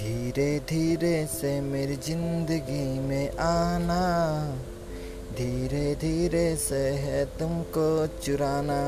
धीरे धीरे से मेरी ज़िंदगी में आना। धीरे धीरे से है तुमको चुराना।